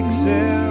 Exhale.